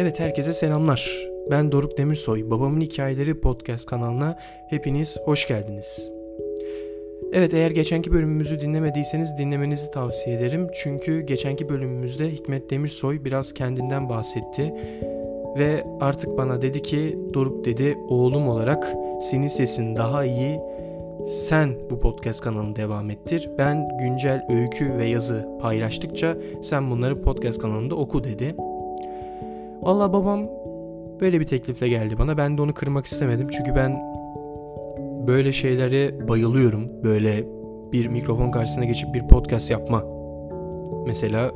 Evet herkese selamlar. Ben Doruk Demirsoy. Babamın Hikayeleri podcast kanalına hepiniz hoş geldiniz. Evet eğer geçenki bölümümüzü dinlemediyseniz dinlemenizi tavsiye ederim. Çünkü geçenki bölümümüzde Hikmet Demirsoy biraz kendinden bahsetti. Ve artık bana dedi ki Doruk dedi oğlum olarak senin sesin daha iyi sen bu podcast kanalını devam ettir. Ben güncel öykü ve yazı paylaştıkça sen bunları podcast kanalında oku dedi. Valla babam böyle bir teklifle geldi bana. Ben de onu kırmak istemedim. Çünkü ben böyle şeylere bayılıyorum. Böyle bir mikrofon karşısına geçip bir podcast yapma. Mesela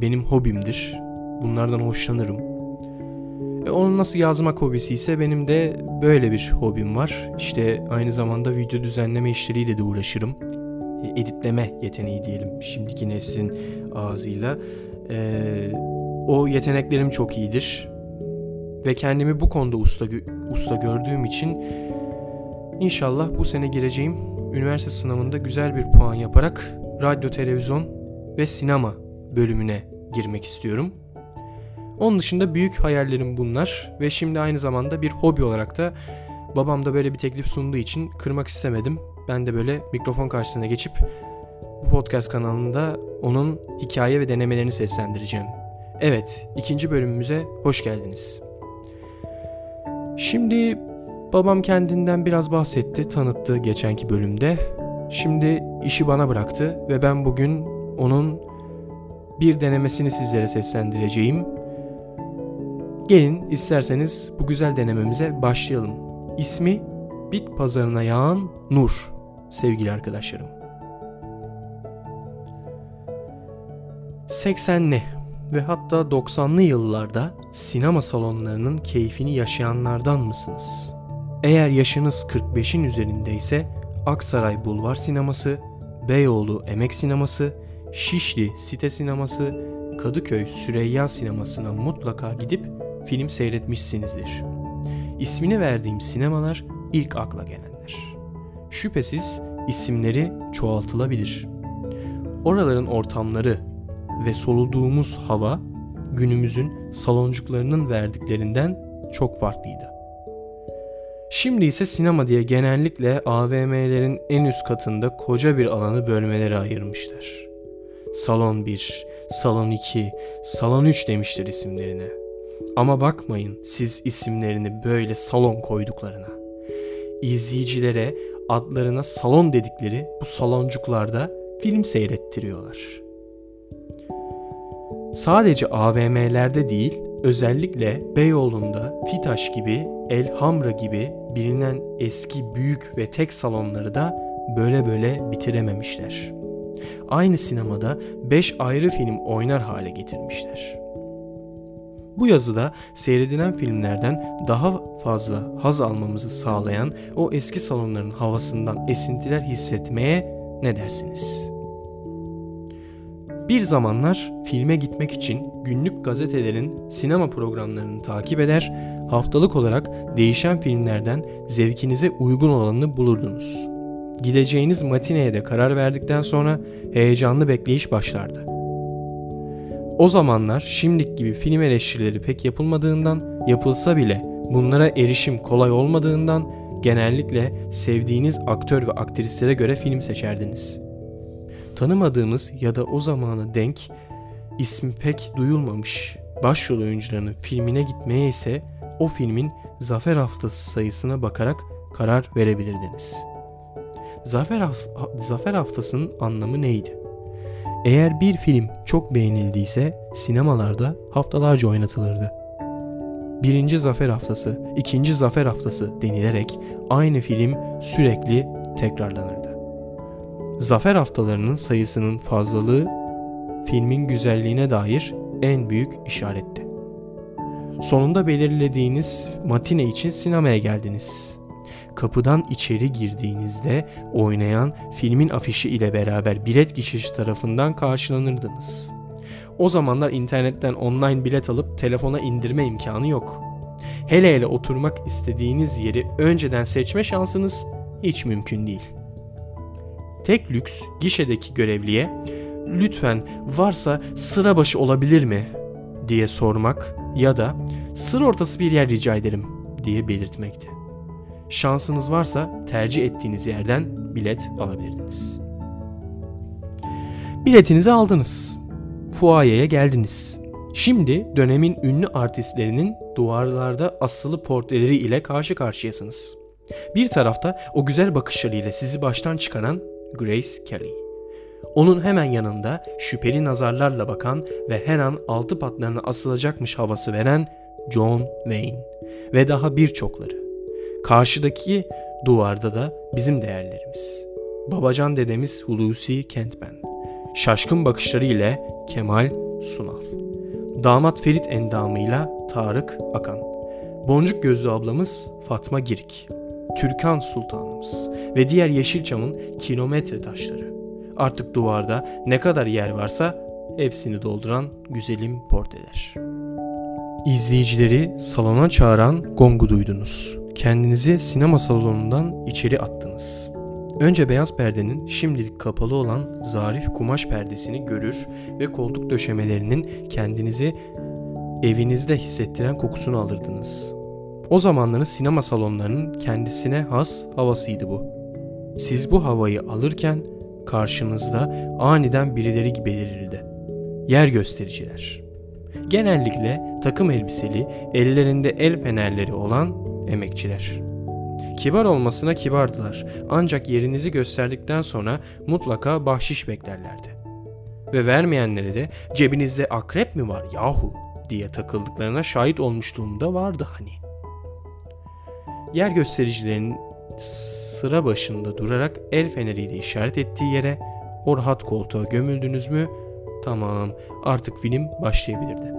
benim hobimdir. Bunlardan hoşlanırım. E onun nasıl yazmak hobisi ise benim de böyle bir hobim var. İşte aynı zamanda video düzenleme işleriyle de uğraşırım. E, editleme yeteneği diyelim şimdiki neslin ağzıyla. Eee o yeteneklerim çok iyidir. Ve kendimi bu konuda usta, usta gördüğüm için inşallah bu sene gireceğim üniversite sınavında güzel bir puan yaparak radyo, televizyon ve sinema bölümüne girmek istiyorum. Onun dışında büyük hayallerim bunlar ve şimdi aynı zamanda bir hobi olarak da babam da böyle bir teklif sunduğu için kırmak istemedim. Ben de böyle mikrofon karşısına geçip bu podcast kanalında onun hikaye ve denemelerini seslendireceğim. Evet, ikinci bölümümüze hoş geldiniz. Şimdi babam kendinden biraz bahsetti, tanıttı geçenki bölümde. Şimdi işi bana bıraktı ve ben bugün onun bir denemesini sizlere seslendireceğim. Gelin isterseniz bu güzel denememize başlayalım. İsmi Bit Pazarına Yağan Nur sevgili arkadaşlarım. 80'li ve hatta 90'lı yıllarda sinema salonlarının keyfini yaşayanlardan mısınız? Eğer yaşınız 45'in üzerindeyse Aksaray Bulvar Sineması, Beyoğlu Emek Sineması, Şişli Site Sineması, Kadıköy Süreyya Sineması'na mutlaka gidip film seyretmişsinizdir. İsmini verdiğim sinemalar ilk akla gelenler. Şüphesiz isimleri çoğaltılabilir. Oraların ortamları ve soluduğumuz hava günümüzün saloncuklarının verdiklerinden çok farklıydı. Şimdi ise sinema diye genellikle AVM'lerin en üst katında koca bir alanı bölmelere ayırmışlar. Salon 1, Salon 2, Salon 3 demişler isimlerine. Ama bakmayın siz isimlerini böyle salon koyduklarına. İzleyicilere adlarına salon dedikleri bu saloncuklarda film seyrettiriyorlar.'' Sadece AVM'lerde değil, özellikle Beyoğlu'nda Fitaş gibi, Elhamra gibi bilinen eski büyük ve tek salonları da böyle böyle bitirememişler. Aynı sinemada 5 ayrı film oynar hale getirmişler. Bu yazıda seyredilen filmlerden daha fazla haz almamızı sağlayan o eski salonların havasından esintiler hissetmeye ne dersiniz?'' Bir zamanlar filme gitmek için günlük gazetelerin sinema programlarını takip eder, haftalık olarak değişen filmlerden zevkinize uygun olanını bulurdunuz. Gideceğiniz matineye de karar verdikten sonra heyecanlı bekleyiş başlardı. O zamanlar şimdiki gibi film eleştirileri pek yapılmadığından, yapılsa bile bunlara erişim kolay olmadığından genellikle sevdiğiniz aktör ve aktrislere göre film seçerdiniz.'' Tanımadığımız ya da o zamana denk ismi pek duyulmamış başrol oyuncularının filmine gitmeye ise o filmin Zafer Haftası sayısına bakarak karar verebilirdiniz. Zafer, Zafer Haftası'nın anlamı neydi? Eğer bir film çok beğenildiyse sinemalarda haftalarca oynatılırdı. Birinci Zafer Haftası, ikinci Zafer Haftası denilerek aynı film sürekli tekrarlanırdı. Zafer haftalarının sayısının fazlalığı filmin güzelliğine dair en büyük işaretti. Sonunda belirlediğiniz matine için sinemaya geldiniz. Kapıdan içeri girdiğinizde oynayan filmin afişi ile beraber bilet kişisi tarafından karşılanırdınız. O zamanlar internetten online bilet alıp telefona indirme imkanı yok. Hele hele oturmak istediğiniz yeri önceden seçme şansınız hiç mümkün değil. Tek lüks gişedeki görevliye lütfen varsa sıra başı olabilir mi diye sormak ya da sır ortası bir yer rica ederim diye belirtmekti. Şansınız varsa tercih ettiğiniz yerden bilet alabilirdiniz. Biletinizi aldınız. Fuayeye geldiniz. Şimdi dönemin ünlü artistlerinin duvarlarda asılı portreleri ile karşı karşıyasınız. Bir tarafta o güzel bakışlarıyla sizi baştan çıkaran Grace Kelly. Onun hemen yanında şüpheli nazarlarla bakan ve her an altı patlarına asılacakmış havası veren John Wayne ve daha birçokları. Karşıdaki duvarda da bizim değerlerimiz. Babacan dedemiz Hulusi Kentmen. Şaşkın bakışları ile Kemal Sunal. Damat Ferit endamıyla Tarık Akan. Boncuk gözlü ablamız Fatma Girik. Türkan Sultanımız ve diğer Yeşilçam'ın kilometre taşları. Artık duvarda ne kadar yer varsa hepsini dolduran güzelim portreler. İzleyicileri salona çağıran gongu duydunuz. Kendinizi sinema salonundan içeri attınız. Önce beyaz perdenin şimdilik kapalı olan zarif kumaş perdesini görür ve koltuk döşemelerinin kendinizi evinizde hissettiren kokusunu alırdınız. O zamanların sinema salonlarının kendisine has havasıydı bu. Siz bu havayı alırken karşınızda aniden birileri belirirdi. Yer göstericiler. Genellikle takım elbiseli, ellerinde el fenerleri olan emekçiler. Kibar olmasına kibardılar ancak yerinizi gösterdikten sonra mutlaka bahşiş beklerlerdi. Ve vermeyenlere de cebinizde akrep mi var yahu diye takıldıklarına şahit olmuşluğum da vardı hani. Yer göstericilerin sıra başında durarak el feneriyle işaret ettiği yere o rahat koltuğa gömüldünüz mü tamam artık film başlayabilirdi.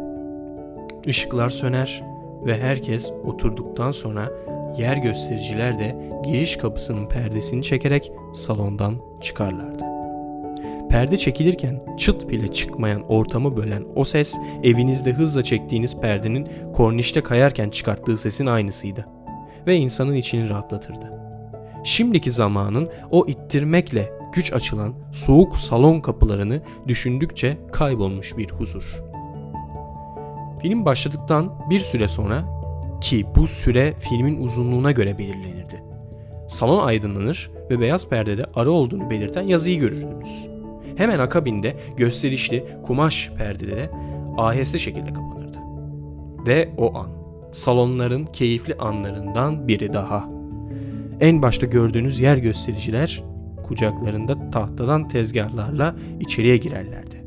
Işıklar söner ve herkes oturduktan sonra yer göstericiler de giriş kapısının perdesini çekerek salondan çıkarlardı. Perde çekilirken çıt bile çıkmayan ortamı bölen o ses evinizde hızla çektiğiniz perdenin kornişte kayarken çıkarttığı sesin aynısıydı ve insanın içini rahatlatırdı. Şimdiki zamanın o ittirmekle güç açılan soğuk salon kapılarını düşündükçe kaybolmuş bir huzur. Film başladıktan bir süre sonra ki bu süre filmin uzunluğuna göre belirlenirdi. Salon aydınlanır ve beyaz perdede ara olduğunu belirten yazıyı görürdünüz. Hemen akabinde gösterişli kumaş perdede de aheste şekilde kapanırdı. Ve o an salonların keyifli anlarından biri daha. En başta gördüğünüz yer göstericiler kucaklarında tahtadan tezgahlarla içeriye girerlerdi.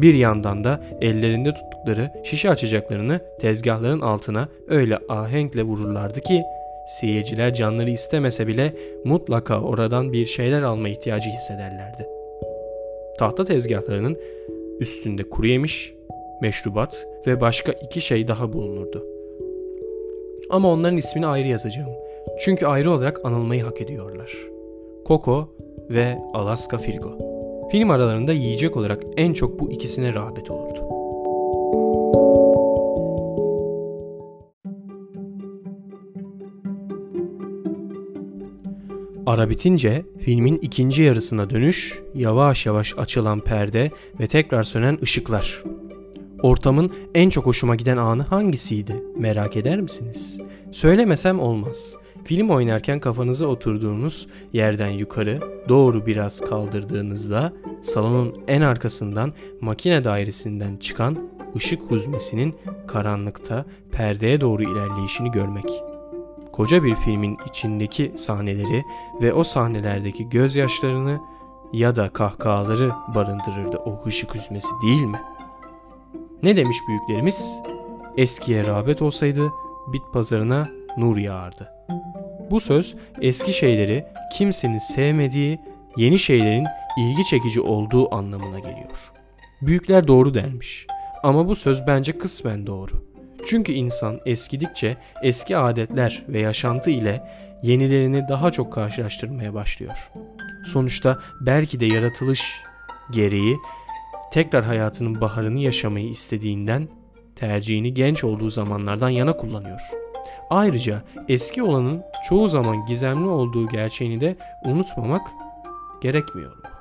Bir yandan da ellerinde tuttukları şişe açacaklarını tezgahların altına öyle ahenkle vururlardı ki seyirciler canları istemese bile mutlaka oradan bir şeyler alma ihtiyacı hissederlerdi. Tahta tezgahlarının üstünde kuru yemiş, meşrubat ve başka iki şey daha bulunurdu. Ama onların ismini ayrı yazacağım. Çünkü ayrı olarak anılmayı hak ediyorlar. Coco ve Alaska Firgo. Film aralarında yiyecek olarak en çok bu ikisine rağbet olurdu. Ara bitince filmin ikinci yarısına dönüş, yavaş yavaş açılan perde ve tekrar sönen ışıklar. Ortamın en çok hoşuma giden anı hangisiydi? Merak eder misiniz? Söylemesem olmaz. Film oynarken kafanıza oturduğunuz yerden yukarı doğru biraz kaldırdığınızda salonun en arkasından makine dairesinden çıkan ışık huzmesinin karanlıkta perdeye doğru ilerleyişini görmek. Koca bir filmin içindeki sahneleri ve o sahnelerdeki gözyaşlarını ya da kahkahaları barındırırdı o ışık huzmesi değil mi? Ne demiş büyüklerimiz? Eskiye rağbet olsaydı bit pazarına nur yağardı. Bu söz eski şeyleri kimsenin sevmediği, yeni şeylerin ilgi çekici olduğu anlamına geliyor. Büyükler doğru dermiş. Ama bu söz bence kısmen doğru. Çünkü insan eskidikçe eski adetler ve yaşantı ile yenilerini daha çok karşılaştırmaya başlıyor. Sonuçta belki de yaratılış gereği tekrar hayatının baharını yaşamayı istediğinden tercihini genç olduğu zamanlardan yana kullanıyor. Ayrıca eski olanın çoğu zaman gizemli olduğu gerçeğini de unutmamak gerekmiyor mu?